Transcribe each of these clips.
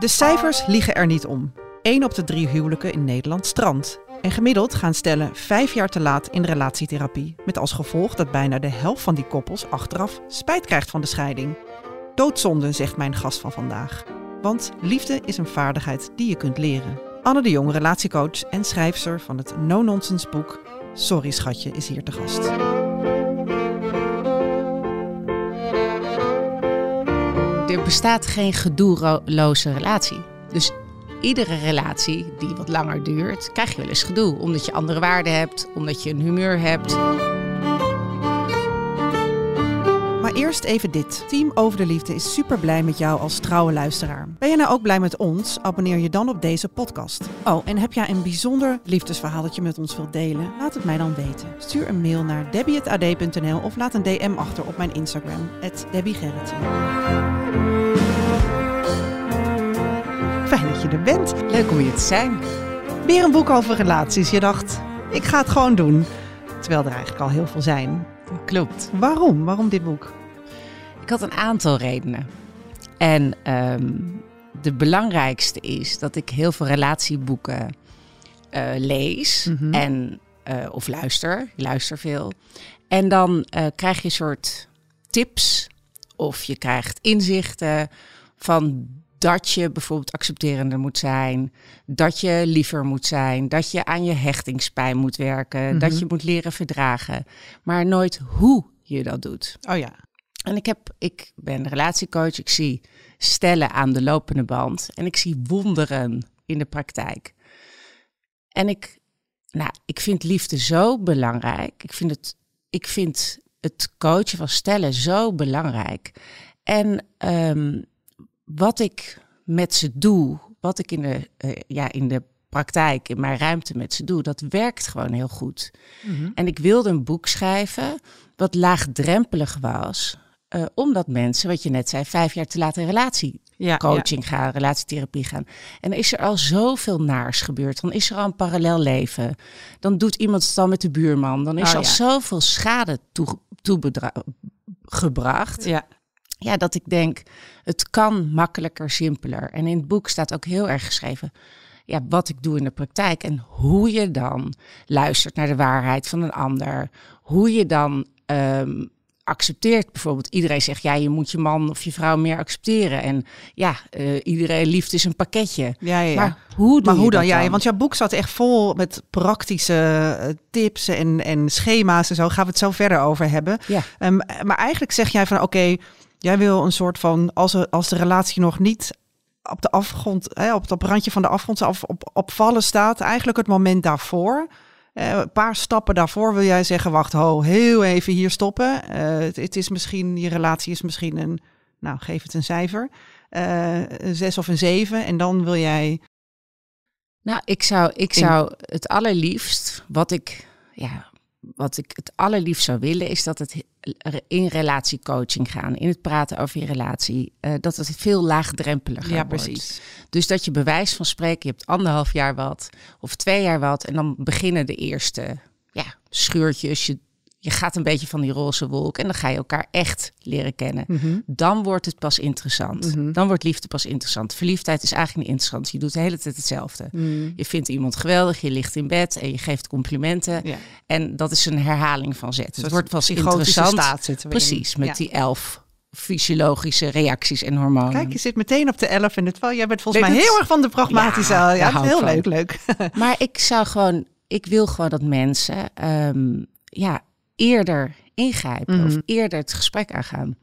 De cijfers liegen er niet om. 1 op de drie huwelijken in Nederland strandt. En gemiddeld gaan stellen vijf jaar te laat in relatietherapie. Met als gevolg dat bijna de helft van die koppels achteraf spijt krijgt van de scheiding. Doodzonde, zegt mijn gast van vandaag. Want liefde is een vaardigheid die je kunt leren. Anne de Jong, relatiecoach en schrijfster van het no-nonsense boek Sorry Schatje, is hier te gast. Bestaat geen gedoeloze relatie. Dus iedere relatie die wat langer duurt, krijg je wel eens gedoe. Omdat je andere waarden hebt, omdat je een humeur hebt. Maar eerst even dit. Team Over de Liefde is super blij met jou als trouwe luisteraar. Ben je nou ook blij met ons? Abonneer je dan op deze podcast. Oh, en heb jij een bijzonder liefdesverhaal dat je met ons wilt delen? Laat het mij dan weten. Stuur een mail naar debbie.ad.nl of laat een DM achter op mijn Instagram, debbiegerrit. Fijn dat je er bent. Leuk om hier te zijn. Weer een boek over relaties. Je dacht, ik ga het gewoon doen. Terwijl er eigenlijk al heel veel zijn. Klopt. Waarom? Waarom dit boek? Ik had een aantal redenen. En ehm, de belangrijkste is dat ik heel veel relatieboeken uh, lees Mhm. en, uh, of luister. Ik luister veel. En dan uh, krijg je een soort tips of je krijgt inzichten van dat je bijvoorbeeld accepterender moet zijn, dat je liever moet zijn, dat je aan je hechtingspijn moet werken, Mhm. dat je moet leren verdragen, maar nooit hoe je dat doet. Oh ja. En ik, heb, ik ben relatiecoach, ik zie stellen aan de lopende band en ik zie wonderen in de praktijk. En ik, nou, ik vind liefde zo belangrijk. Ik vind het, ik vind het coachen van stellen zo belangrijk. En um, wat ik met ze doe, wat ik in de, uh, ja, in de praktijk, in mijn ruimte met ze doe, dat werkt gewoon heel goed. Mhm. En ik wilde een boek schrijven wat laagdrempelig was, uh, omdat mensen, wat je net zei, vijf jaar te laat in relatiecoaching ja, ja. gaan, relatietherapie gaan. En is er al zoveel naars gebeurd, dan is er al een parallel leven. Dan doet iemand het al met de buurman, dan is oh, er al ja. zoveel schade toegebracht. Ja. Ja, dat ik denk, het kan makkelijker, simpeler. En in het boek staat ook heel erg geschreven ja, wat ik doe in de praktijk en hoe je dan luistert naar de waarheid van een ander. Hoe je dan um, accepteert. Bijvoorbeeld iedereen zegt, ja, je moet je man of je vrouw meer accepteren. En ja, uh, iedereen liefde is een pakketje. Ja, ja. Maar hoe doe maar hoe dan? dat Ja, dan? want jouw boek zat echt vol met praktische uh, tips en, en schema's en zo. Gaan we het zo verder over hebben. Ja. Um, maar eigenlijk zeg jij van, oké, okay, jij wil een soort van, als, er, als de relatie nog niet op de afgrond, hè, op het randje van de afgrond af, op, op vallen staat, eigenlijk het moment daarvoor. Uh, een paar stappen daarvoor wil jij zeggen, wacht, ho, heel even hier stoppen. Uh, het, het, is misschien, je relatie is misschien een, nou, geef het een cijfer, uh, een zes of een zeven. En dan wil jij... Nou, ik zou, ik zou het allerliefst, wat ik, ja, wat ik het allerliefst zou willen, is dat het in relatiecoaching gaan, in het praten over je relatie, uh, dat het veel laagdrempeliger ja, wordt. precies. Dus dat je bewijs van spreken, je hebt anderhalf jaar wat of twee jaar wat en dan beginnen de eerste ja, scheurtjes. Je, je gaat een beetje van die roze wolk en dan ga je elkaar echt leren kennen. Mm -hmm. Dan wordt het pas interessant. Mm -hmm. Dan wordt liefde pas interessant. Verliefdheid is eigenlijk niet interessant. Je doet de hele tijd hetzelfde. Mm. Je vindt iemand geweldig, je ligt in bed en je geeft complimenten. Ja. En dat is een herhaling van zet. Het wordt pas interessant. staat zitten we Precies, in. met Ja. die elf fysiologische reacties en hormonen. Kijk, je zit meteen op de 11 en het wel. Jij bent volgens mij heel erg van de pragmatische. Ja, Ja, ik heel van. leuk, leuk. Maar ik zou gewoon, ik wil gewoon dat mensen ehm, ja, eerder ingrijpen Mhm. of eerder het gesprek aangaan.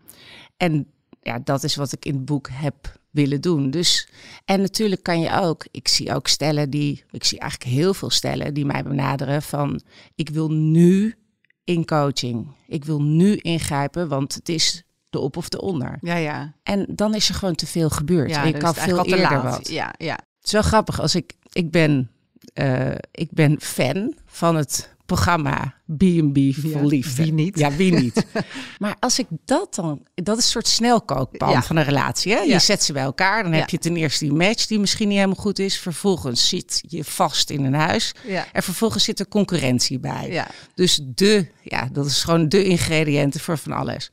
En ja, dat is wat ik in het boek heb willen doen. Dus, en natuurlijk kan je ook, ik zie ook stellen die, ik zie eigenlijk heel veel stellen die mij benaderen van, ik wil nu in coaching. Ik wil nu ingrijpen, want het is de op of de onder. Ja, ja. En dan is er gewoon te veel gebeurd. ja en je kan veel eerder wat. Ja, ja. Het is wel grappig als ik, ik ben, eh, ik ben fan van het programma B&B voor Ja, liefde. wie niet? Ja, wie niet? maar als ik dat dan, dat is een soort snelkookpan Ja. van een relatie. Hè? Je Ja. zet ze bij elkaar, dan heb je ten eerste die match die misschien niet helemaal goed is. Vervolgens zit je vast in een huis. Ja. En vervolgens zit er concurrentie bij. Ja. Dus de, ja, dat is gewoon de ingrediënten voor van alles.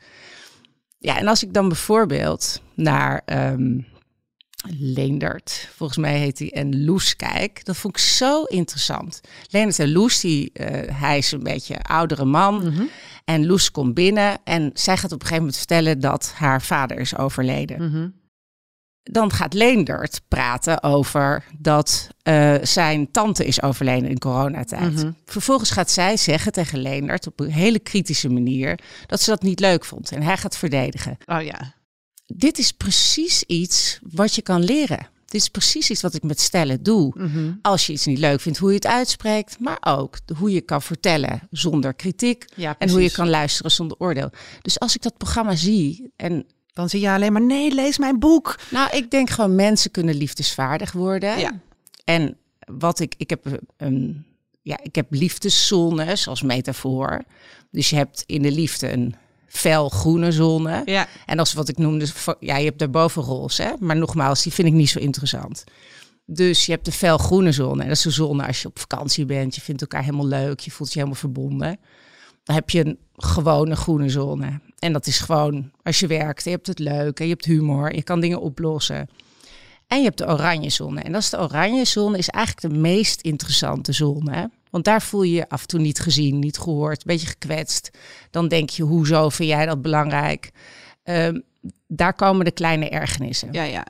Ja, en als ik dan bijvoorbeeld naar, ehm, Leendert, volgens mij heet hij, en Loes Kijk. Dat vond ik zo interessant. Leendert en Loes, die, eh, hij is een beetje oudere man. Mhm. En Loes komt binnen en zij gaat op een gegeven moment vertellen dat haar vader is overleden. Mhm. Dan gaat Leendert praten over dat eh, zijn tante is overleden in coronatijd. Mhm. Vervolgens gaat zij zeggen tegen Leendert op een hele kritische manier dat ze dat niet leuk vond. En hij gaat verdedigen. Oh ja. Dit is precies iets wat je kan leren. Dit is precies iets wat ik met stellen doe. Mhm. Als je iets niet leuk vindt, hoe je het uitspreekt, maar ook hoe je kan vertellen zonder kritiek. Ja, En hoe je kan luisteren zonder oordeel. Dus als ik dat programma zie en Dan zie je alleen maar, nee, lees mijn boek. Nou, ik denk gewoon mensen kunnen liefdesvaardig worden. Ja. En wat ik, ik heb een, ja, ik heb liefdeszones als metafoor. Dus je hebt in de liefde een fel groene zone. Ja. En als wat ik noemde, vo- ja, je hebt daarboven roze. Hè? Maar nogmaals, die vind ik niet zo interessant. Dus je hebt de fel groene zone. En dat is de zone als je op vakantie bent. Je vindt elkaar helemaal leuk. Je voelt je helemaal verbonden. Dan heb je een gewone groene zone. En dat is gewoon als je werkt, je hebt het leuk en je hebt humor, je kan dingen oplossen. En je hebt de oranje zone. En dat is de oranje zone, is eigenlijk de meest interessante zone. Want daar voel je je af en toe niet gezien, niet gehoord, een beetje gekwetst. Dan denk je, hoezo vind jij dat belangrijk? Ehm, daar komen de kleine ergernissen. Ja, ja.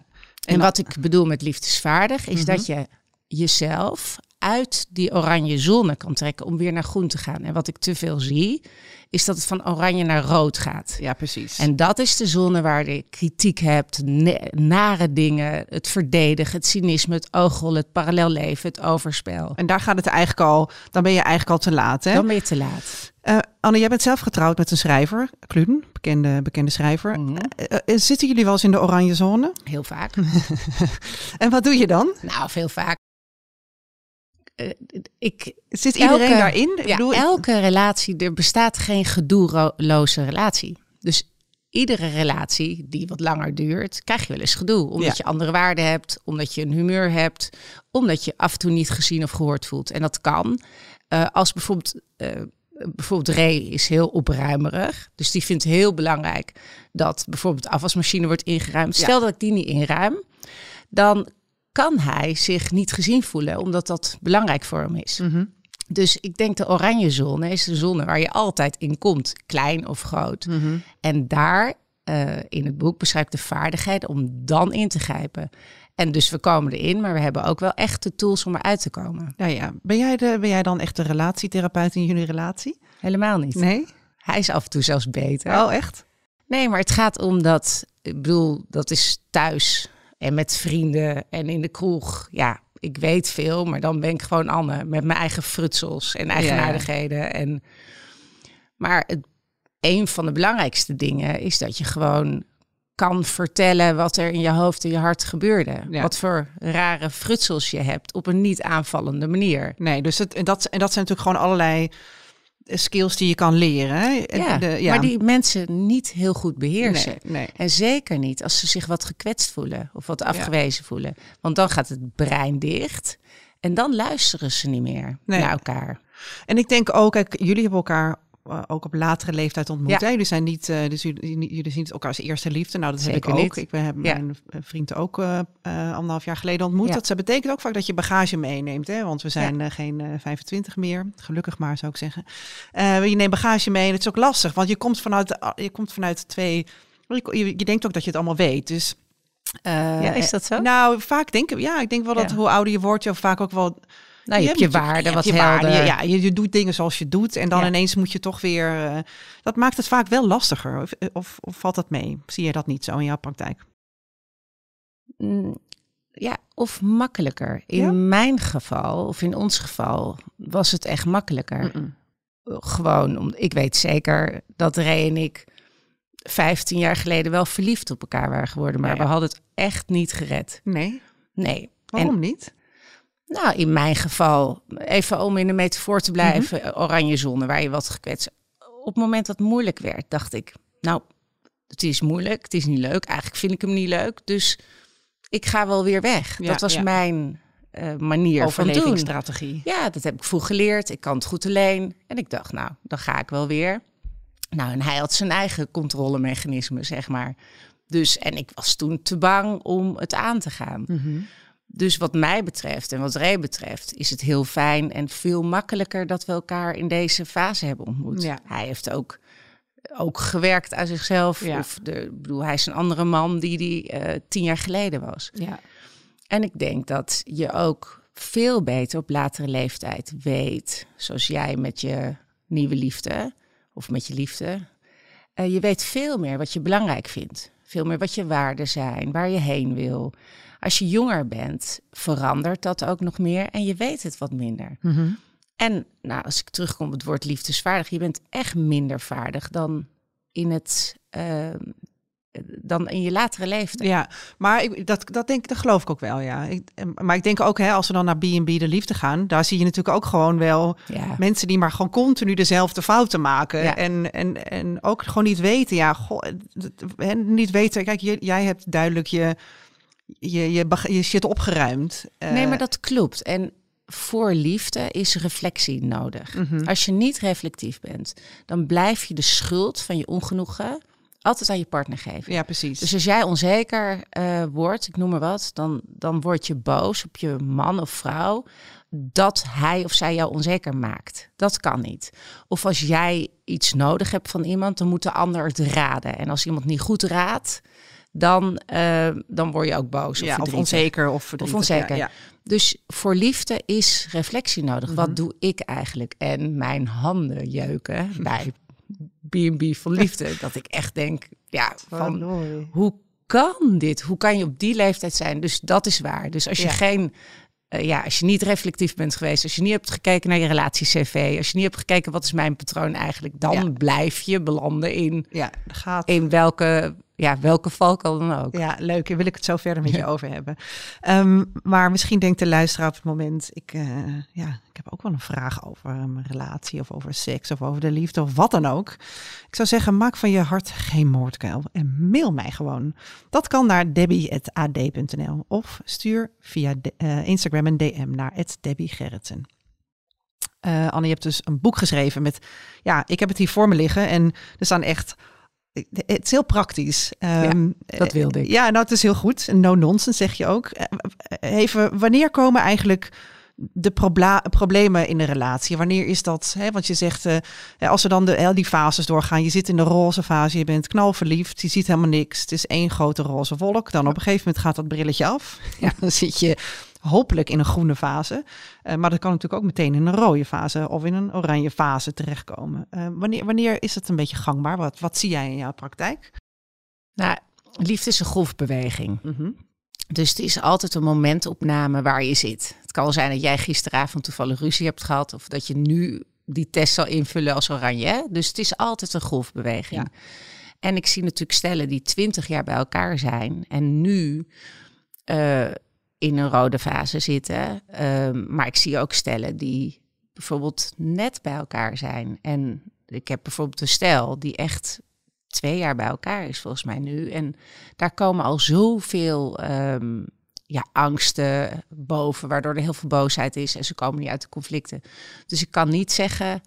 En wat ik bedoel met liefdesvaardig, is Mhm. dat je jezelf uit die oranje zone kan trekken om weer naar groen te gaan. En wat ik te veel zie, is dat het van oranje naar rood gaat. Ja, precies. En dat is de zone waar je kritiek hebt, nare dingen, het verdedigen, het cynisme, het ooghol, het parallelleven, het overspel. En daar gaat het eigenlijk al, dan ben je eigenlijk al te laat. Hè? Dan ben je te laat. Eh, Anne, jij bent zelf getrouwd met een schrijver, Kluden, bekende, bekende schrijver. Mhm. Eh, eh, zitten jullie wel eens in de oranje zone? Heel vaak. En wat doe je dan? nou, veel vaak. Eh, ik, Zit Elke- iedereen daarin? Ik ja, bedoel, elke relatie, er bestaat geen gedoeloze relatie. Dus iedere relatie die wat langer duurt, krijg je wel eens gedoe. Omdat Ja. je andere waarden hebt, omdat je een humeur hebt, omdat je af en toe niet gezien of gehoord voelt. En dat kan. Eh, als bijvoorbeeld, eh, bijvoorbeeld Ray is heel opruimerig. Dus die vindt heel belangrijk dat bijvoorbeeld de afwasmachine wordt ingeruimd. Ja. Stel dat ik die niet inruim, dan kan hij zich niet gezien voelen, omdat dat belangrijk voor hem is. Mhm. Dus ik denk de oranje zone is de zone waar je altijd in komt, klein of groot. Mhm. En daar eh, in het boek beschrijft de vaardigheid om dan in te grijpen. En dus we komen erin, maar we hebben ook wel echt de tools om eruit te komen. Ja, ja. Ben, jij de, ben jij dan echt de relatietherapeut in jullie relatie? Helemaal niet. Nee? Hij is af en toe zelfs beter. Oh, echt? Nee, maar het gaat om dat, ik bedoel, dat is thuis en met vrienden en in de kroeg. Ja, ik weet veel, maar dan ben ik gewoon Anne met mijn eigen frutsels en eigenaardigheden. En, maar het, een van de belangrijkste dingen is dat je gewoon kan vertellen wat er in je hoofd en je hart gebeurde. Ja. Wat voor rare frutsels je hebt op een niet aanvallende manier. Nee, dus het, en, dat, en dat zijn natuurlijk gewoon allerlei skills die je kan leren. Hè? Ja, de- maar die mensen niet heel goed beheersen. Nee, nee. En zeker niet als ze zich wat gekwetst voelen of wat afgewezen voelen. Want dan gaat het brein dicht en dan luisteren ze niet meer Nee. naar elkaar. En ik denk ook, kijk, jullie hebben elkaar eh, ook op latere leeftijd ontmoet. Ja. Jullie zijn niet, eh, dus jullie, jullie zien elkaar als eerste liefde. Nou, dat heb Zeker ik ook. niet. Ik ben- heb Ja. mijn eh, vriend ook anderhalf jaar geleden ontmoet. Ja. Dat ze betekent ook vaak dat je bagage meeneemt. Hè? Want we zijn geen eh, 25 meer. Gelukkig maar, zou ik zeggen. Je neemt bagage mee en het is ook lastig. Want je komt vanuit, je komt vanuit twee... Je, denkt ook dat je het allemaal weet. Dus... Ja, is dat zo? Nou, vaak denken ja, ik denk wel dat hoe ouder je wordt, je vaak ook wel Nou, je hebt je waarde hebt wat je waarde, helder. Ja, je, je doet dingen zoals je doet en dan Ja. ineens moet je toch weer. eh, dat maakt het vaak wel lastiger. Of, of, of valt dat mee? Zie je dat niet zo in jouw praktijk? Mm, Ja, of makkelijker. In Ja? mijn geval, of in ons geval, was het echt makkelijker. Gewoon, om, ik weet zeker dat Ray en ik 15 jaar geleden wel verliefd op elkaar waren geworden. Maar Ja, ja. we hadden het echt niet gered. Nee, Nee. waarom niet? Nou, in mijn geval, even om in de metafoor te blijven, oranje zone, waar je wat gekwetst. Op het moment dat het moeilijk werd, dacht ik, nou, het is moeilijk, het is niet leuk. Eigenlijk vind ik hem niet leuk, dus ik ga wel weer weg. Ja, dat was ja. mijn eh, manier van doen. Overlevingsstrategie. Ja, dat heb ik vroeg geleerd. Ik kan het goed alleen. En ik dacht, nou, dan ga ik wel weer. Nou, en hij had zijn eigen controlemechanisme, zeg maar. Dus, en ik was toen te bang om het aan te gaan. Mhm. Dus wat mij betreft en wat Ray betreft, is het heel fijn en veel makkelijker dat we elkaar in deze fase hebben ontmoet. Ja. Hij heeft ook, ook gewerkt aan zichzelf. Ja. Of de, bedoel, hij is een andere man die die eh, tien jaar geleden was. Ja. En ik denk dat je ook veel beter op latere leeftijd weet, zoals jij met je nieuwe liefde of met je liefde. eh, je weet veel meer wat je belangrijk vindt. Veel meer wat je waarden zijn, waar je heen wil. Als je jonger bent, verandert dat ook nog meer en je weet het wat minder. Mhm. En nou, als ik terugkom op het woord liefdesvaardig, je bent echt minder vaardig dan in het. eh, dan in je latere leeftijd. Ja, maar ik, dat, dat, denk, dat geloof ik ook wel, ja. Ik, en- maar ik denk ook, hè, als we dan naar B&B de liefde gaan... daar zie je natuurlijk ook gewoon wel Ja. mensen die maar gewoon continu dezelfde fouten maken. Ja. En, en, en ook gewoon niet weten, ja, goh, hè, niet weten... Kijk, je- jij hebt duidelijk je, je, je, je shit opgeruimd. Eh, Nee, maar dat klopt. En voor liefde is reflectie nodig. mhm. Als je niet reflectief bent, dan blijf je de schuld van je ongenoegen altijd aan je partner geven. Ja, precies. Dus als jij onzeker eh, wordt, ik noem maar wat, dan, dan word je boos op je man of vrouw dat hij of zij jou onzeker maakt. Dat kan niet. Of als jij iets nodig hebt van iemand, dan moet de ander het raden. En als iemand niet goed raadt, dan, eh, dan word je ook boos. ja, of, onzeker of onzeker. Ja. Dus voor liefde is reflectie nodig. Mhm. Wat doe ik eigenlijk? En mijn handen jeuken bij B&B van liefde. dat ik echt denk, ja, van hoe kan dit? Hoe kan je op die leeftijd zijn? Dus dat is waar. Dus als je Ja. geen, eh, ja, als je niet reflectief bent geweest, als je niet hebt gekeken naar je relatie-cv, als je niet hebt gekeken wat is mijn patroon eigenlijk, dan Ja. blijf je belanden in, ja, gaat. in welke, ja, welke valkuil dan ook. Ja, leuk. Daar wil ik het zo verder met je over hebben. Ehm, maar misschien denkt de luisteraar op het moment... Ik, eh, ja, ik heb ook wel een vraag over een relatie of over seks of over de liefde of wat dan ook. Ik zou zeggen, maak van je hart geen moordkuil en mail mij gewoon. Dat kan naar debbie.ad.nl of stuur via de- eh, Instagram een DM naar Debbie Gerritsen. Eh, Anne, je hebt dus een boek geschreven met... Ja, ik heb het hier voor me liggen en er staan echt... Het is heel praktisch. Ehm, dat wilde ik. Ja, nou, het is heel goed. No nonsense zeg je ook. Eh, Even, wanneer komen eigenlijk de problemen in de relatie? Wanneer is dat? Hè? Want je zegt, eh, als we dan de, hè, die fases doorgaan, je zit in de roze fase, je bent knalverliefd, je ziet helemaal niks. Het is één grote roze wolk. Dan op een gegeven moment gaat dat brilletje af. Ja, dan zit je hopelijk in een groene fase. Eh, maar dat kan natuurlijk ook meteen in een rode fase of in een oranje fase terechtkomen. Eh, wanneer, wanneer is het een beetje gangbaar? Wat, wat zie jij in jouw praktijk? Nou, liefde is een golfbeweging. Mhm. Dus het is altijd een momentopname waar je zit. Het kan zijn dat jij gisteravond toevallig ruzie hebt gehad. Of dat je nu die test zal invullen als oranje. hè? Dus het is altijd een golfbeweging. Ja. En ik zie natuurlijk stellen die twintig jaar bij elkaar zijn. En nu eh, in een rode fase zitten. Ehm, maar ik zie ook stellen die bijvoorbeeld net bij elkaar zijn. En ik heb bijvoorbeeld een stel die echt twee jaar bij elkaar is volgens mij nu. En daar komen al zoveel ehm, ja, angsten boven, waardoor er heel veel boosheid is en ze komen niet uit de conflicten. Dus ik kan niet zeggen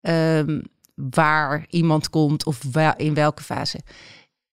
ehm, waar iemand komt of wel, in welke fase.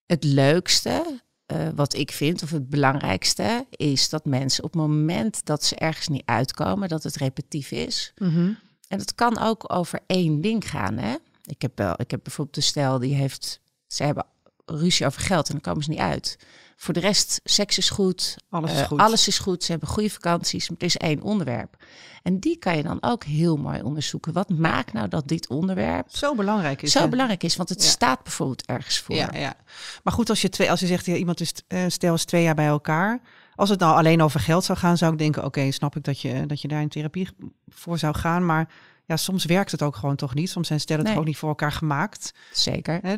Het leukste eh, wat ik vind, of het belangrijkste, is dat mensen op het moment dat ze ergens niet uitkomen, dat het repetitief is. Mhm. En het kan ook over één ding gaan. Hè? Ik, heb wel, ik heb bijvoorbeeld een stel die heeft. Ze hebben ruzie over geld en dan komen ze niet uit. Voor de rest, seks is goed. Alles is eh, goed. alles is goed. Ze hebben goede vakanties. Maar het is één onderwerp. En die kan je dan ook heel mooi onderzoeken. Wat maakt nou dat dit onderwerp Zo belangrijk is zo het. belangrijk is? Want het Ja. staat bijvoorbeeld ergens voor. Ja, ja. Maar goed, als je, twee, als je zegt, ja, iemand is, eh, stel is twee jaar bij elkaar. Als het nou alleen over geld zou gaan, zou ik denken, oké, snap ik dat je, dat je daar in therapie voor zou gaan. Maar ja, soms werkt het ook gewoon toch niet. Soms zijn stellen Nee. toch ook niet voor elkaar gemaakt. Zeker. Hè?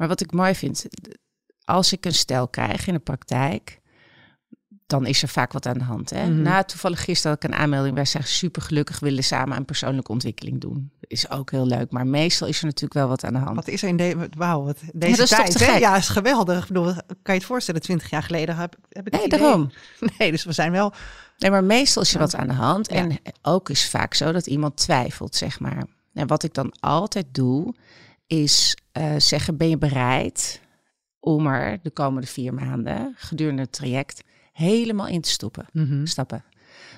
Maar wat ik mooi vind, als ik een stel krijg in de praktijk, dan is er vaak wat aan de hand. Hè? Mhm. Na toevallig gisteren had ik een aanmelding. Wij zijn super gelukkig, willen samen aan persoonlijke ontwikkeling doen. Is ook heel leuk. Maar meestal is er natuurlijk wel wat aan de hand. Wat is er in de, wauw, wat, deze dat is toch tijd, hè? gek? Ja, is geweldig. Ik bedoel, kan je het voorstellen, twintig jaar geleden heb, heb ik Nee, daarom. Nee, dus we zijn wel... Nee, maar meestal is er Ja. wat aan de hand. Ja. En ook is vaak zo dat iemand twijfelt, zeg maar. En wat ik dan altijd doe, is eh, zeggen: ben je bereid om er de komende vier maanden gedurende het traject helemaal in te stoppen, Mhm. stappen.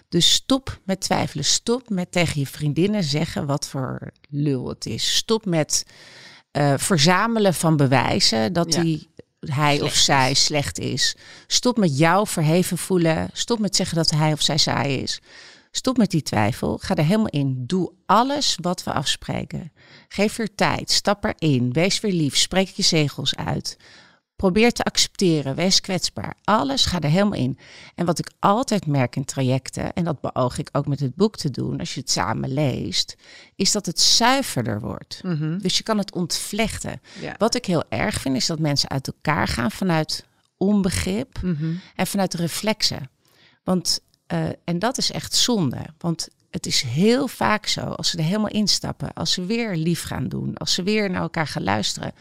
Dus stop met twijfelen. Stop met tegen je vriendinnen zeggen wat voor lul het is. Stop met eh, verzamelen van bewijzen dat Ja. die, hij of zij slecht is. Stop met jou verheven voelen. Stop met zeggen dat hij of zij saai is. Stop met die twijfel. Ga er helemaal in. Doe alles wat we afspreken. Geef weer tijd. Stap erin. Wees weer lief. Spreek je zegels uit. Probeer te accepteren. Wees kwetsbaar. Alles ga er helemaal in. En wat ik altijd merk in trajecten, en dat beoog ik ook met het boek te doen, als je het samen leest, is dat het zuiverder wordt. Mhm. Dus je kan het ontvlechten. Ja. Wat ik heel erg vind, is dat mensen uit elkaar gaan vanuit onbegrip Mhm. en vanuit reflexen. Want, eh, en dat is echt zonde. Want het is heel vaak zo, als ze er helemaal instappen, als ze weer lief gaan doen, als ze weer naar elkaar gaan luisteren,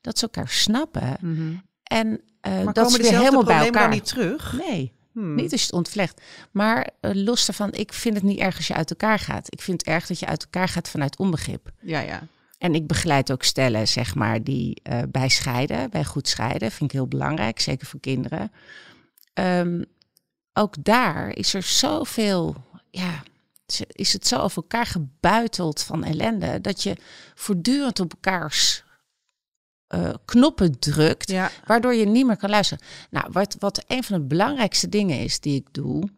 dat ze elkaar snappen. Mhm. En eh, Maar dat komen ze weer helemaal bij elkaar. niet terug? Nee, Hmm. niet als je het ontvlecht. Maar eh, los daarvan, ik vind het niet erg als je uit elkaar gaat. Ik vind het erg dat je uit elkaar gaat vanuit onbegrip. Ja, ja. En ik begeleid ook stellen, zeg maar, die bij scheiden, bij goed scheiden, vind ik heel belangrijk, zeker voor kinderen. Ehm, ook daar is er zoveel, ja, is het zo over elkaar gebuiteld van ellende, dat je voortdurend op elkaars eh, knoppen drukt, Ja. waardoor je niet meer kan luisteren. Nou, wat, wat een van de belangrijkste dingen is die ik doe,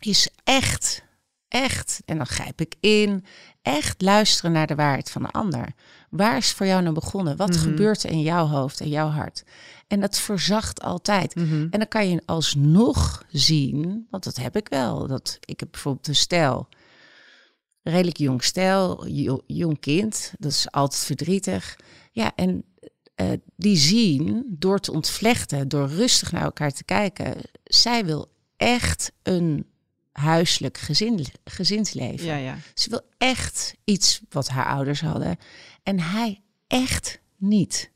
is echt, echt, en dan grijp ik in, echt luisteren naar de waarheid van de ander. Waar is voor jou nou begonnen? Wat Mhm. gebeurt er in jouw hoofd en jouw hart? En dat verzacht altijd. Mhm. En dan kan je alsnog zien, want dat heb ik wel. Dat, ik heb bijvoorbeeld een stijl, redelijk jong stijl, jo- jong kind. Dat is altijd verdrietig. Ja, en eh, die zien door te ontvlechten, door rustig naar elkaar te kijken. Zij wil echt een huiselijk gezin, gezinsleven. Ja, ja. Ze wil echt iets wat haar ouders hadden. En hij echt niet.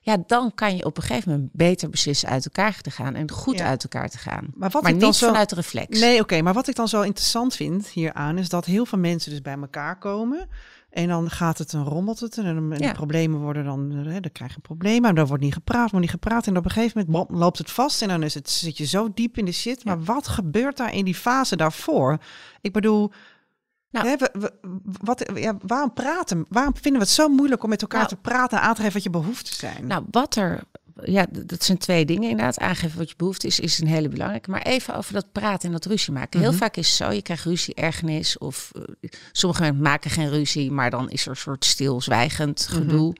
Ja, dan kan je op een gegeven moment beter beslissen uit elkaar te gaan en goed Ja. uit elkaar te gaan. Maar wat maar ik dan niet zo- vanuit reflex. Nee, oké, maar wat ik dan zo interessant vind hieraan is dat heel veel mensen dus bij elkaar komen. En dan gaat het en rommelt het en, dan- en Ja. de problemen worden dan, eh, hè, dan krijg je een probleem, maar daar wordt niet gepraat, wordt niet gepraat. En op een gegeven moment loopt het vast en dan is het, zit je zo diep in de shit. Maar wat gebeurt daar in die fase daarvoor? Ik bedoel, Nou. hè, we- we- wat, ja, waarom praten? Waarom vinden we het zo moeilijk om met elkaar Nou. te praten en aan te geven wat je behoeften zijn? Nou, wat er. Ja, dat zijn twee dingen inderdaad. Aangeven wat je behoefte is, is een hele belangrijke. Maar even over dat praten en dat ruzie maken. Heel Mhm. vaak is het zo, je krijgt ruzie, ergernis. Of eh, sommige mensen maken geen ruzie, maar dan is er een soort stilzwijgend Mhm. gedoe.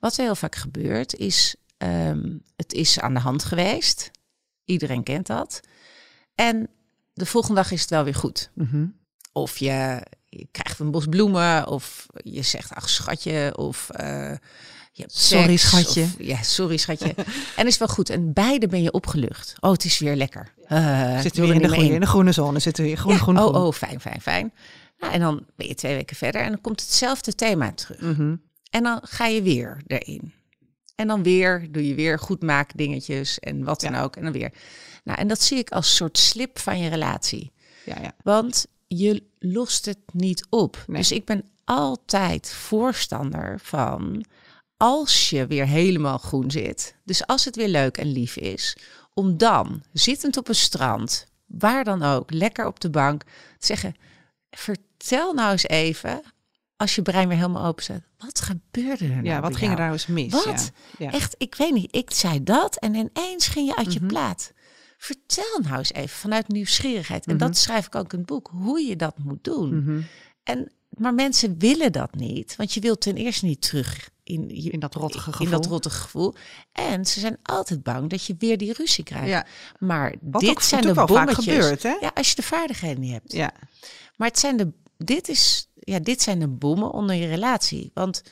Wat er heel vaak gebeurt, is ehm, het is aan de hand geweest. Iedereen kent dat. En de volgende dag is het wel weer goed. Mhm. Of je, je krijgt een bos bloemen, of je zegt ach schatje, of eh, je hebt Sorry, seks, schatje. of- ja, sorry schatje. en is wel goed. En beide ben je opgelucht. Oh, het is weer lekker. Uh, Zitten we weer in de, groene, in de groene zone? Zitten we weer groen, ja, groen, groen. oh, oh, fijn, fijn, fijn. Nou, en dan ben je twee weken verder en dan komt hetzelfde thema terug. Mhm. En dan ga je weer erin. En dan weer doe je weer goed maken dingetjes en wat dan Ja. ook. En dan weer. Nou, en dat zie ik als soort slip van je relatie. Ja, ja. Want je lost het niet op. Nee. Dus ik ben altijd voorstander van als je weer helemaal groen zit. Dus als het weer leuk en lief is, om dan zittend op een strand, waar dan ook, lekker op de bank, te zeggen: vertel nou eens even, als je brein weer helemaal open staat, wat gebeurde er nou? Ja, wat ging er nou eens mis? Wat? Ja. Ja. Echt, ik weet niet. Ik zei dat en ineens ging je uit je Mhm. plaat. Vertel nou eens even vanuit nieuwsgierigheid. En Mhm. dat schrijf ik ook in het boek, hoe je dat moet doen. Mhm. En, maar mensen willen dat niet, want je wilt ten eerste niet terug in, je- In dat rottige in gevoel. dat rottige gevoel. En ze zijn altijd bang dat je weer die ruzie krijgt. Ja, Maar wat dit ook zijn de vaak bommetjes. gebeurt, hè? Ja, als je de vaardigheden niet hebt. Ja. Maar het zijn de, dit, is, ja, dit zijn de bommen onder je relatie. Want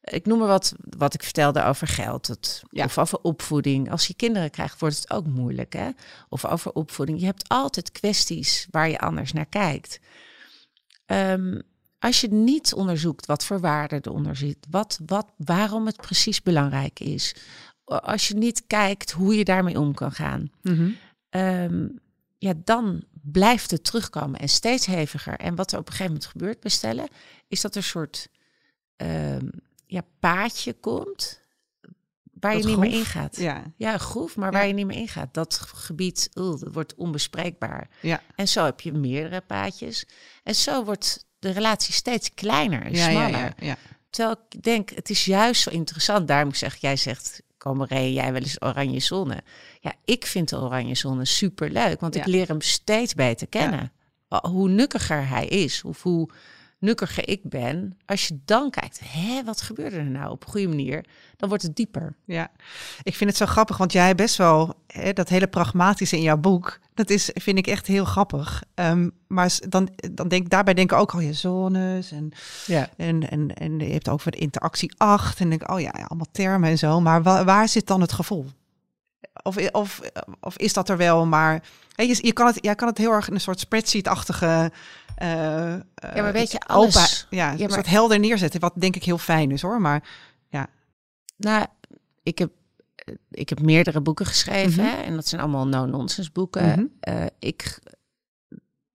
ik noem maar wat, wat ik vertelde over geld. Het, Ja. Of over opvoeding. Als je kinderen krijgt, wordt het ook moeilijk. Hè? Of over opvoeding. Je hebt altijd kwesties waar je anders naar kijkt. Ehm, als je niet onderzoekt wat voor waarde eronder zit, wat, wat, waarom het precies belangrijk is. Als je niet kijkt hoe je daarmee om kan gaan Mhm. ehm, ja, dan blijft het terugkomen en steeds heviger. En wat er op een gegeven moment gebeurt bij stellen, is dat er een soort ehm, ja, paadje komt. waar Dat je niet meer groef? ingaat. Ja, Ja, groef, maar Ja. waar je niet meer ingaat. Dat gebied, oeh, dat wordt onbespreekbaar. ja, En zo heb je meerdere paadjes. En zo wordt de relatie steeds kleiner en ja, ja, smaller. ja, ja. Terwijl ik denk, het is juist zo interessant. Daarom zeg jij zegt, Comeré, jij wel eens oranje zonne. Ja, ik vind de oranje zonne super leuk, want ik leer hem steeds beter kennen. Hoe nukkiger hij is, of hoe nukkiger ik ben. Als je dan kijkt, hè, wat gebeurde er nou op een goede manier? Dan wordt het dieper. Ja, ik vind het zo grappig, want jij best wel hè, dat hele pragmatische in jouw boek. Dat is, vind ik echt heel grappig. Ehm, maar dan, dan denk daarbij denk ik ook al je zones en, Ja. en, en, en je hebt ook voor de interactie 8 en denk ik, oh ja, allemaal termen en zo. Maar wa- waar zit dan het gevoel? Of, of, of is dat er wel, maar je, je kan het, jij kan het heel erg in een soort spreadsheet-achtige. Eh, Ja, maar eh, weet je, alles- ja, Ja, maar- soort helder neerzetten, wat denk ik heel fijn is hoor. Maar Nou, ik heb, eh, ik heb meerdere boeken geschreven Mhm. hè, en dat zijn allemaal no-nonsense boeken. Mhm. Ik,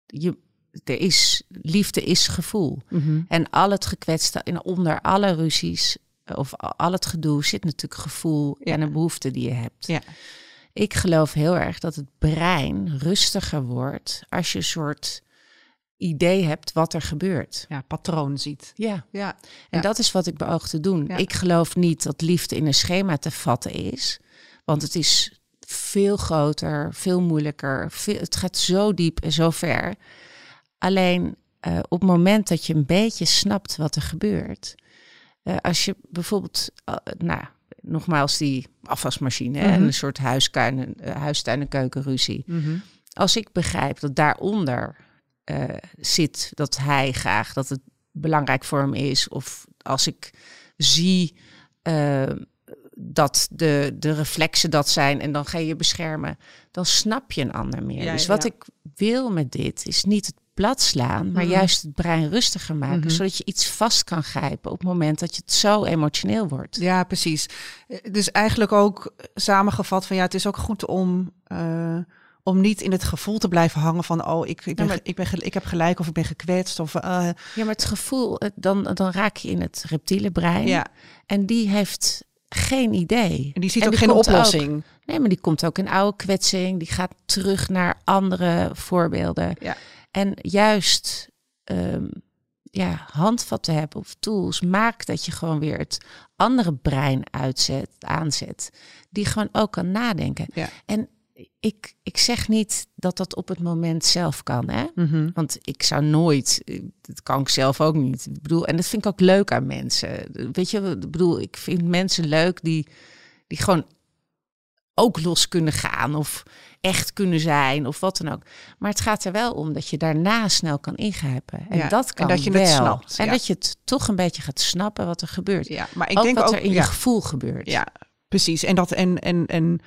je, er is, liefde is gevoel. En al het gekwetste, en onder alle ruzies of al het gedoe zit natuurlijk gevoel Ja. en een behoefte die je hebt. Ja. Ik geloof heel erg dat het brein rustiger wordt als je een soort idee hebt wat er gebeurt. ja, patroon ziet. Ja. Ja, En Ja. dat is wat ik beoog te doen. Ja. Ik geloof niet dat liefde in een schema te vatten is. Want het is veel groter, veel moeilijker. Veel, het gaat zo diep en zo ver. Alleen eh, op het moment dat je een beetje snapt wat er gebeurt. eh, als je bijvoorbeeld, eh, nou, nogmaals die afwasmachine en Mhm. een soort huistuin, huistuin- en keukenruzie. Mhm. Als ik begrijp dat daaronder eh, zit dat hij graag dat het belangrijk voor hem is, of als ik zie eh, dat de, de reflexen dat zijn en dan ga je je beschermen, dan snap je een ander meer. Ja, dus wat ja. ik wil met dit is niet het plat slaan, maar Mhm. juist het brein rustiger maken, Mhm. zodat je iets vast kan grijpen op het moment dat je het zo emotioneel wordt. Ja, precies. Eh, Dus eigenlijk ook samengevat van ja, het is ook goed om, om niet in het gevoel te blijven hangen van oh, ik, ik, ben, maar- ik, ben, ik heb gelijk of ik ben gekwetst. Of, eh, Ja, maar het gevoel, dan, dan raak je in het reptiele brein ja, en die heeft geen idee. en die ziet En ook die geen oplossing. Nee, maar die komt ook in oude kwetsing. Die gaat terug naar andere voorbeelden. Ja. En juist ehm, ja, handvatten hebben of tools maakt dat je gewoon weer het andere brein uitzet, aanzet. Die gewoon ook kan nadenken. Ja. En ik, ik zeg niet dat dat op het moment zelf kan. Hè? Mhm. Want ik zou nooit, eh, dat kan ik zelf ook niet. Ik bedoel, en dat vind ik ook leuk aan mensen. Weet je, ik bedoel, ik vind mensen leuk die, die gewoon ook los kunnen gaan of echt kunnen zijn of wat dan ook. Maar het gaat er wel om dat je daarna snel kan ingrijpen. En Ja, dat en kan dat je wel. het snapt, En ja. dat je het toch een beetje gaat snappen wat er gebeurt. Ja, maar ik ook denk wat ook er in ja, je gevoel gebeurt. Ja, precies. En dat, en, en, en,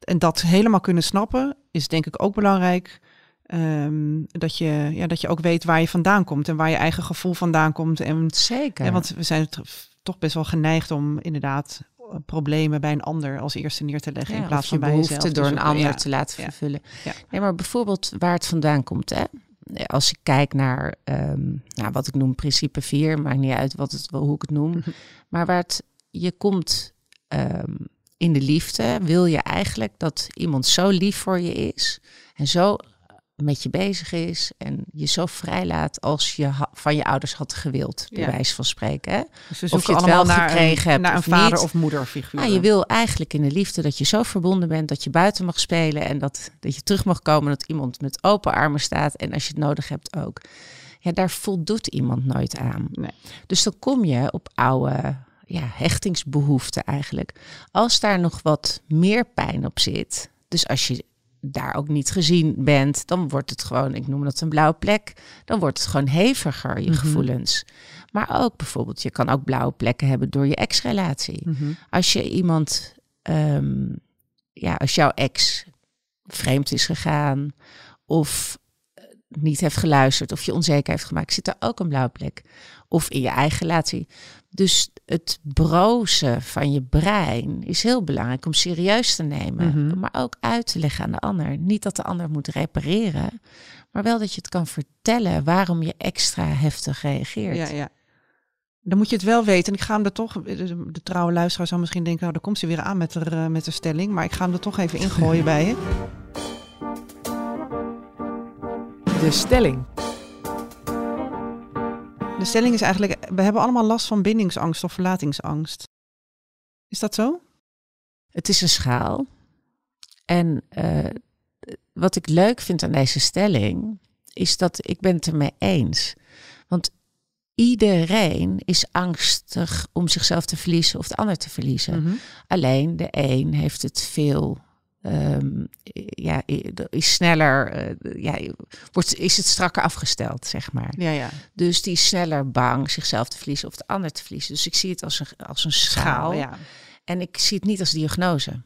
en dat helemaal kunnen snappen is denk ik ook belangrijk. Ehm, dat, je, ja, dat je ook weet waar je vandaan komt en waar je eigen gevoel vandaan komt. En, Zeker. ja, want we zijn toch best wel geneigd om inderdaad eh, problemen bij een ander als eerste neer te leggen Ja, in plaats van bij behoefte jezelf. door een ander ja, te laten ja, vervullen. ja. Nee, maar bijvoorbeeld waar het vandaan komt. Hè? Als ik kijk naar ehm, nou, wat ik noem principe 4, maakt niet uit wat het, hoe ik het noem. Maar waar het, je komt ehm, in de liefde, wil je eigenlijk dat iemand zo lief voor je is en zo met je bezig is en je zo vrijlaat als je van je ouders had gewild, bij Ja. wijze van spreken. Hè? Dus we Of je het allemaal wel naar gekregen een, hebt naar een of vader niet. of moederfiguur. Nou, je wil eigenlijk in de liefde dat je zo verbonden bent dat je buiten mag spelen en dat, dat je terug mag komen, dat iemand met open armen staat en als je het nodig hebt ook. Ja, daar voldoet iemand nooit aan. Nee. Dus dan kom je op oude ja, hechtingsbehoeften eigenlijk. Als daar nog wat meer pijn op zit, dus als je daar ook niet gezien bent, dan wordt het gewoon, ik noem dat een blauwe plek, dan wordt het gewoon heviger, je Mhm. gevoelens. Maar ook bijvoorbeeld, je kan ook blauwe plekken hebben door je ex-relatie Mhm. als je iemand, ehm, ja, als jouw ex vreemd is gegaan of eh, niet heeft geluisterd of je onzeker heeft gemaakt, zit er ook een blauwe plek. Of in je eigen relatie. Dus het brozen van je brein is heel belangrijk om serieus te nemen, Mhm. maar ook uit te leggen aan de ander. Niet dat de ander moet repareren, maar wel dat je het kan vertellen waarom je extra heftig reageert. Ja, ja. Dan moet je het wel weten. En ik ga hem er toch, de, de trouwe luisteraar zou misschien denken, nou, daar komt ze weer aan met de, uh, met de stelling. Maar ik ga hem er toch even ingooien bij je. De stelling. De stelling is eigenlijk, we hebben allemaal last van bindingsangst of verlatingsangst. Is dat zo? Het is een schaal. En uh, wat ik leuk vind aan deze stelling, is dat ik ben het ermee eens. Want iedereen is angstig om zichzelf te verliezen of de ander te verliezen. Mm -hmm. Alleen de een heeft het veel. Um, ja, is sneller, uh, ja, wordt, is het strakker afgesteld, zeg maar. Ja, ja. Dus die is sneller bang zichzelf te verliezen of de ander te verliezen. Dus ik zie het als een, als een schaal. Schaal, ja. En ik zie het niet als diagnose.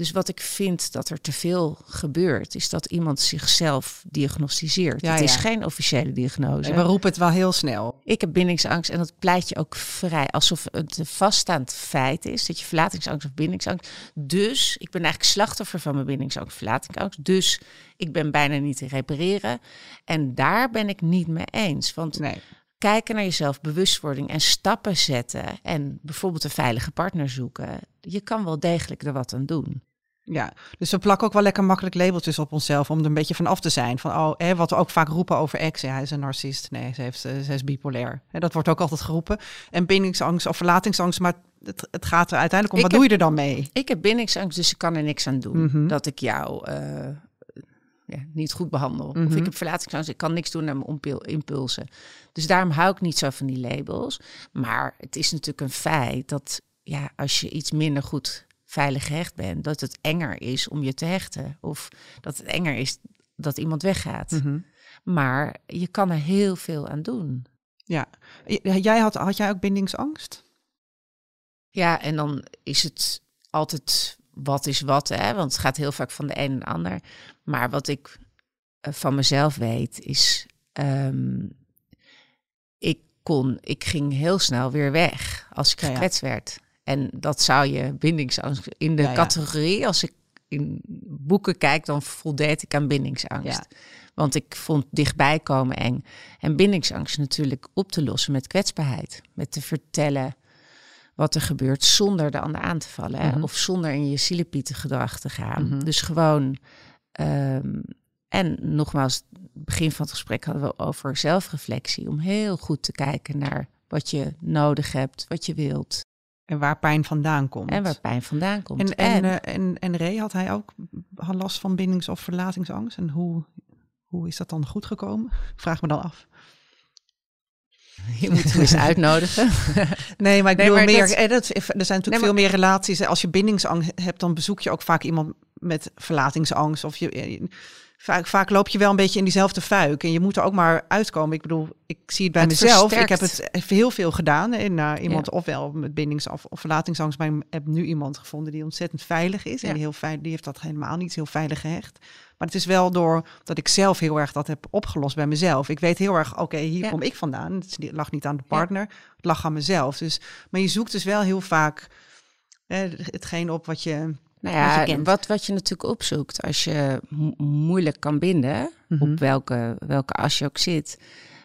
Dus wat ik vind dat er te veel gebeurt, is dat iemand zichzelf diagnosticeert. Ja, het is ja. geen officiële diagnose. En we roepen het wel heel snel. Ik heb bindingsangst en dat pleit je ook vrij. Alsof het een vaststaand feit is. Dat je verlatingsangst of bindingsangst. Dus ik ben eigenlijk slachtoffer van mijn bindingsangst of verlatingsangst. Dus ik ben bijna niet te repareren. En daar ben ik niet mee eens. Want Nee. kijken naar jezelf, bewustwording en stappen zetten. En bijvoorbeeld een veilige partner zoeken. Je kan wel degelijk er wat aan doen. Ja, dus we plakken ook wel lekker makkelijk labeltjes op onszelf om er een beetje van af te zijn. Van, oh, hè, wat we ook vaak roepen over ex, ja, hij is een narcist. Nee, ze, heeft, eh, ze is bipolair. Hè, dat wordt ook altijd geroepen. En bindingsangst of verlatingsangst, maar het, het gaat er uiteindelijk om, Ik wat heb- doe je er dan mee? Ik heb bindingsangst, dus ik kan er niks aan doen. Mhm. Dat ik jou eh, ja, niet goed behandel. Of Mhm. ik heb verlatingsangst, ik kan niks doen aan mijn impulsen. Dus daarom hou ik niet zo van die labels. Maar het is natuurlijk een feit dat ja, als je iets minder goed veilig gehecht bent, dat het enger is om je te hechten. Of dat het enger is dat iemand weggaat. Mhm. Maar je kan er heel veel aan doen. Ja, jij had, had jij ook bindingsangst? Ja, en dan is het altijd wat is wat, hè? want het gaat heel vaak van de een en de ander. Maar wat ik eh, van mezelf weet is, ehm, ik kon, ik ging heel snel weer weg als ik Ja, ja. gekwetst werd. En dat zou je bindingsangst in de Ja, ja. categorie, als ik in boeken kijk, dan voldeed ik aan bindingsangst. Ja. Want ik vond dichtbij komen eng. En bindingsangst natuurlijk op te lossen met kwetsbaarheid. Met te vertellen wat er gebeurt zonder de ander aan te vallen. Mhm. Of zonder in je zielepieten gedrag te gaan. Mhm. Dus gewoon... ehm, en nogmaals, begin van het gesprek hadden we over zelfreflectie. Om heel goed te kijken naar wat je nodig hebt, wat je wilt. En waar pijn vandaan komt. En waar pijn vandaan komt. En, en, eh, en, en Ray, had hij ook had last van bindings- of verlatingsangst? En hoe, hoe is dat dan goed gekomen? Vraag me dan af. je moet hem eens uitnodigen. Nee, maar ik Nee, bedoel maar meer. dat- eh, dat, er zijn natuurlijk Nee, maar- veel meer relaties. Als je bindingsangst hebt, dan bezoek je ook vaak iemand met verlatingsangst. Of je, eh, vaak, vaak loop je wel een beetje in diezelfde fuik. En je moet er ook maar uitkomen. Ik bedoel, ik zie het bij Het mezelf. Ik heb het heel veel gedaan. En naar iemand ofwel met bindings- of, of verlatingsangst. Maar ik heb nu iemand gevonden die ontzettend veilig is. En die, heel veilig, die heeft dat helemaal niet heel veilig gehecht. Maar het is wel door dat ik zelf heel erg dat heb opgelost bij mezelf. Ik weet heel erg, oké, hier Ja. kom ik vandaan. Het lag niet aan de partner, het lag aan mezelf. Dus, maar je zoekt dus wel heel vaak hè, hetgeen op wat je... Nou Wat ja, wat, wat je natuurlijk opzoekt als je mo- moeilijk kan binden, Mhm. op welke, welke as je ook zit.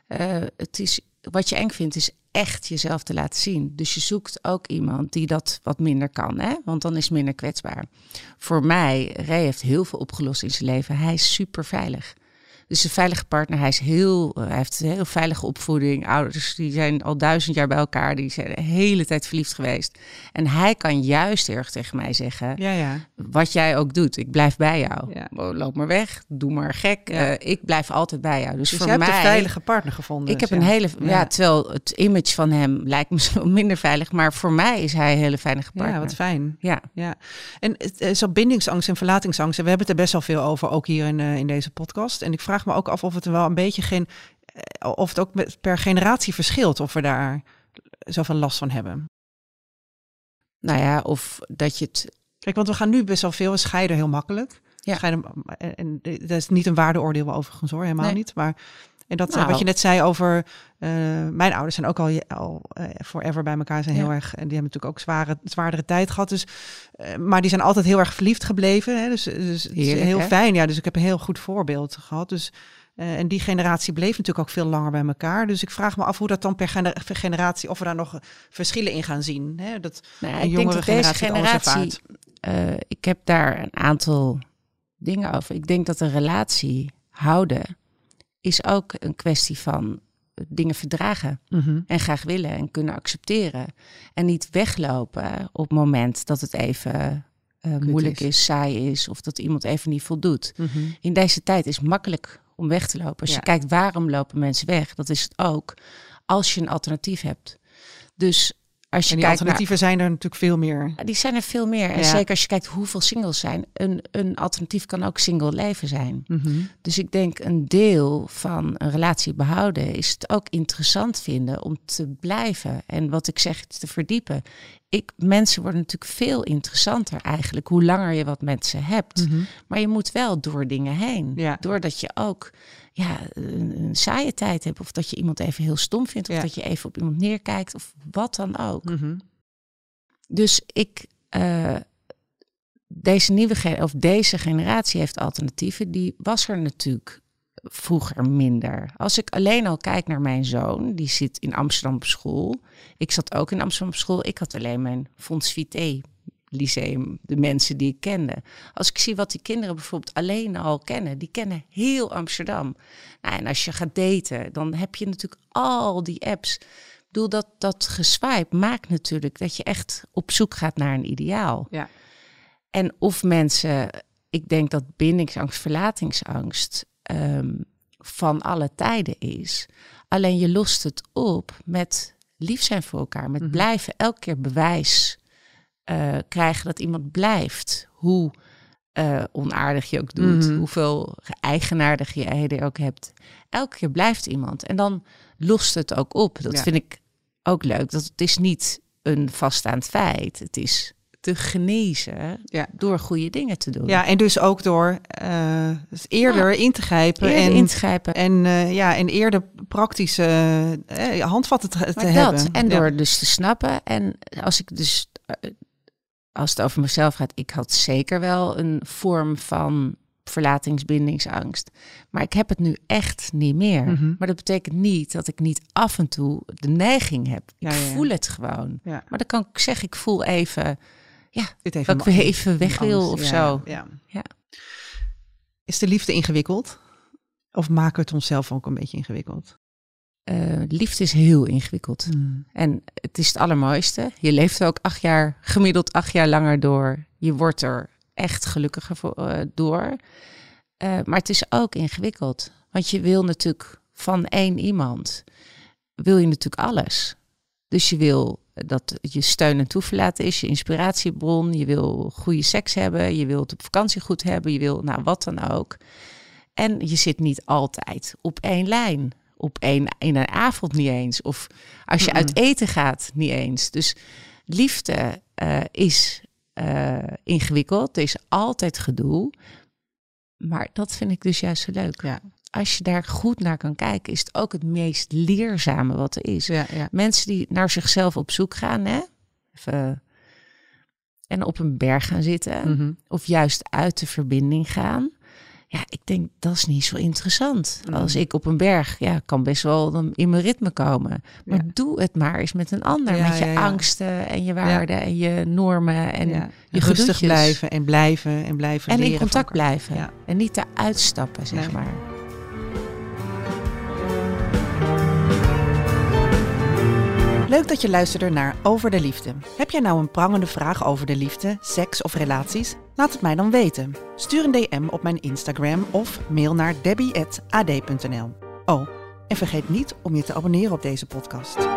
eh, het is, wat je eng vindt is echt jezelf te laten zien. Dus je zoekt ook iemand die dat wat minder kan, hè? want dan is minder kwetsbaar. Voor mij, Ray heeft heel veel opgelost in zijn leven. Hij is super veilig. Dus een veilige partner, hij, is heel, eh, hij heeft een heel veilige opvoeding. Ouders die zijn al duizend jaar bij elkaar, die zijn de hele tijd verliefd geweest. En hij kan juist heel erg tegen mij zeggen: Ja, ja. wat jij ook doet, ik blijf bij jou. Ja. Oh, loop maar weg, doe maar gek. Eh, ik blijf altijd bij jou. Dus, Dus voor hebt mij, een veilige partner gevonden. ik heb dus een hele, ja. Terwijl het image van hem lijkt me zo minder veilig, maar voor mij is hij een hele veilige partner. Ja, wat fijn. Ja, Ja, en is zo bindingsangst en verlatingsangst. En we hebben het er best wel veel over, ook hier in, eh, in deze podcast. En ik vraag me ook af of het wel een beetje geen, eh, of het ook per generatie verschilt, of we daar zoveel last van hebben. nou ja, of dat je het. Kijk, want we gaan nu best wel veel we scheiden heel makkelijk. Ja. Scheiden, en, en dat is niet een waardeoordeel overigens hoor, helemaal Nee. niet. Maar en dat eh, Nou. wat je net zei over eh, mijn ouders zijn ook al, al eh, forever bij elkaar zijn heel Ja. erg en die hebben natuurlijk ook zware, zwaardere tijd gehad. Dus, maar die zijn altijd heel erg verliefd gebleven. Hè? Dus, dus het is heel hè? fijn. Ja, dus ik heb een heel goed voorbeeld gehad. Dus en die generatie bleef natuurlijk ook veel langer bij elkaar. Dus ik vraag me af hoe dat dan per gener- generatie, of we daar nog verschillen in gaan zien. Hè? Dat Nou, een ik denk jongere dat deze generatie generatie. ik heb daar een aantal dingen over. Ik denk dat een relatie houden is ook een kwestie van dingen verdragen Mhm. en graag willen en kunnen accepteren. En niet weglopen op het moment dat het even eh, moeilijk is. is. saai is of dat iemand even niet voldoet. Mhm. In deze tijd is het makkelijk om weg te lopen. Als Ja. je kijkt waarom lopen mensen weg, dat is het ook als je een alternatief hebt. Dus als je En die kijkt naar alternatieven zijn er natuurlijk veel meer. Die zijn er veel meer. En Ja. zeker als je kijkt hoeveel singles zijn. Een, een alternatief kan ook single leven zijn. Mhm. Dus ik denk een deel van een relatie behouden is het ook interessant vinden om te blijven. En wat ik zeg, te verdiepen. Ik, mensen worden natuurlijk veel interessanter eigenlijk hoe langer je wat met ze hebt. Mhm. Maar je moet wel door dingen heen. Ja. Doordat je ook ja, een, een saaie tijd hebt. Of dat je iemand even heel stom vindt. Of Ja. dat je even op iemand neerkijkt. Of wat dan ook. Mhm. Dus ik, eh, deze nieuwe of deze generatie heeft alternatieven. Die was er natuurlijk vroeger minder. Als ik alleen al kijk naar mijn zoon, die zit in Amsterdam op school. Ik zat ook in Amsterdam op school. Ik had alleen mijn Fons Vitae lyceum, de mensen die ik kende. Als ik zie wat die kinderen bijvoorbeeld alleen al kennen, die kennen heel Amsterdam. Nou, en als je gaat daten, dan heb je natuurlijk al die apps. Ik bedoel, dat, dat geswipe maakt natuurlijk dat je echt op zoek gaat naar een ideaal. Ja. En of mensen, ik denk dat bindingsangst, verlatingsangst ehm, van alle tijden is. Alleen je lost het op met lief zijn voor elkaar, met Mhm. blijven elke keer bewijs eh, krijgen dat iemand blijft. Hoe eh, onaardig je ook doet, Mhm. hoeveel eigenaardigheden je ook hebt. Elke keer blijft iemand. En dan lost het ook op. Dat Ja. vind ik ook leuk. Dat het is niet een vaststaand feit. Het is te genezen Ja. door goede dingen te doen. Ja, en dus ook door eh, dus eerder in te grijpen Eerder en, in te grijpen. en, eh, ja, en eerder praktische eh, handvatten te, te Maar dat, hebben. en Ja. door dus te snappen. En als ik dus, als het over mezelf gaat, ik had zeker wel een vorm van verlatingsbindingsangst. Maar ik heb het nu echt niet meer. Mhm. Maar dat betekent niet dat ik niet af en toe de neiging heb. Ik Ja, ja, ja. voel het gewoon. Maar dan kan ik zeggen, ik voel even Dit even dat ik weer even weg wil angst. of Ja, zo. Ja. Ja. Is de liefde ingewikkeld? Of maken we het onszelf ook een beetje ingewikkeld? Eh, liefde is heel ingewikkeld. En het is het allermooiste. Je leeft er ook acht jaar, gemiddeld acht jaar langer door. Je wordt er echt gelukkiger voor, eh, door. Eh, maar het is ook ingewikkeld. Want je wil natuurlijk van één iemand, wil je natuurlijk alles. Dus je wil dat je steun en toeverlaat is, je inspiratiebron. Je wil goede seks hebben, je wil het op vakantie goed hebben, je wil nou wat dan ook. En je zit niet altijd op één lijn. Op één, in een avond niet eens. Of als je uit eten gaat, niet eens. Dus liefde eh, is eh, ingewikkeld. Er is altijd gedoe. Maar dat vind ik dus juist zo leuk. Ja. Als je daar goed naar kan kijken, is het ook het meest leerzame wat er is. Ja, ja. Mensen die naar zichzelf op zoek gaan, hè? Even, en op een berg gaan zitten Mhm. of juist uit de verbinding gaan. Ja, ik denk dat is niet zo interessant. Mm. Als ik op een berg, ja, kan best wel in mijn ritme komen. Maar Ja. doe het maar eens met een ander, Ja, met je ja, angsten en je waarden en je normen en je rustig gedoetjes. blijven en blijven en blijven en in contact blijven en niet eruit stappen, zeg maar. Leuk dat je luisterde naar Over de Liefde. Heb jij nou een prangende vraag over de liefde, seks of relaties? Laat het mij dan weten. Stuur een DM op mijn Instagram of mail naar debbie.ad.nl. Oh, en vergeet niet om je te abonneren op deze podcast.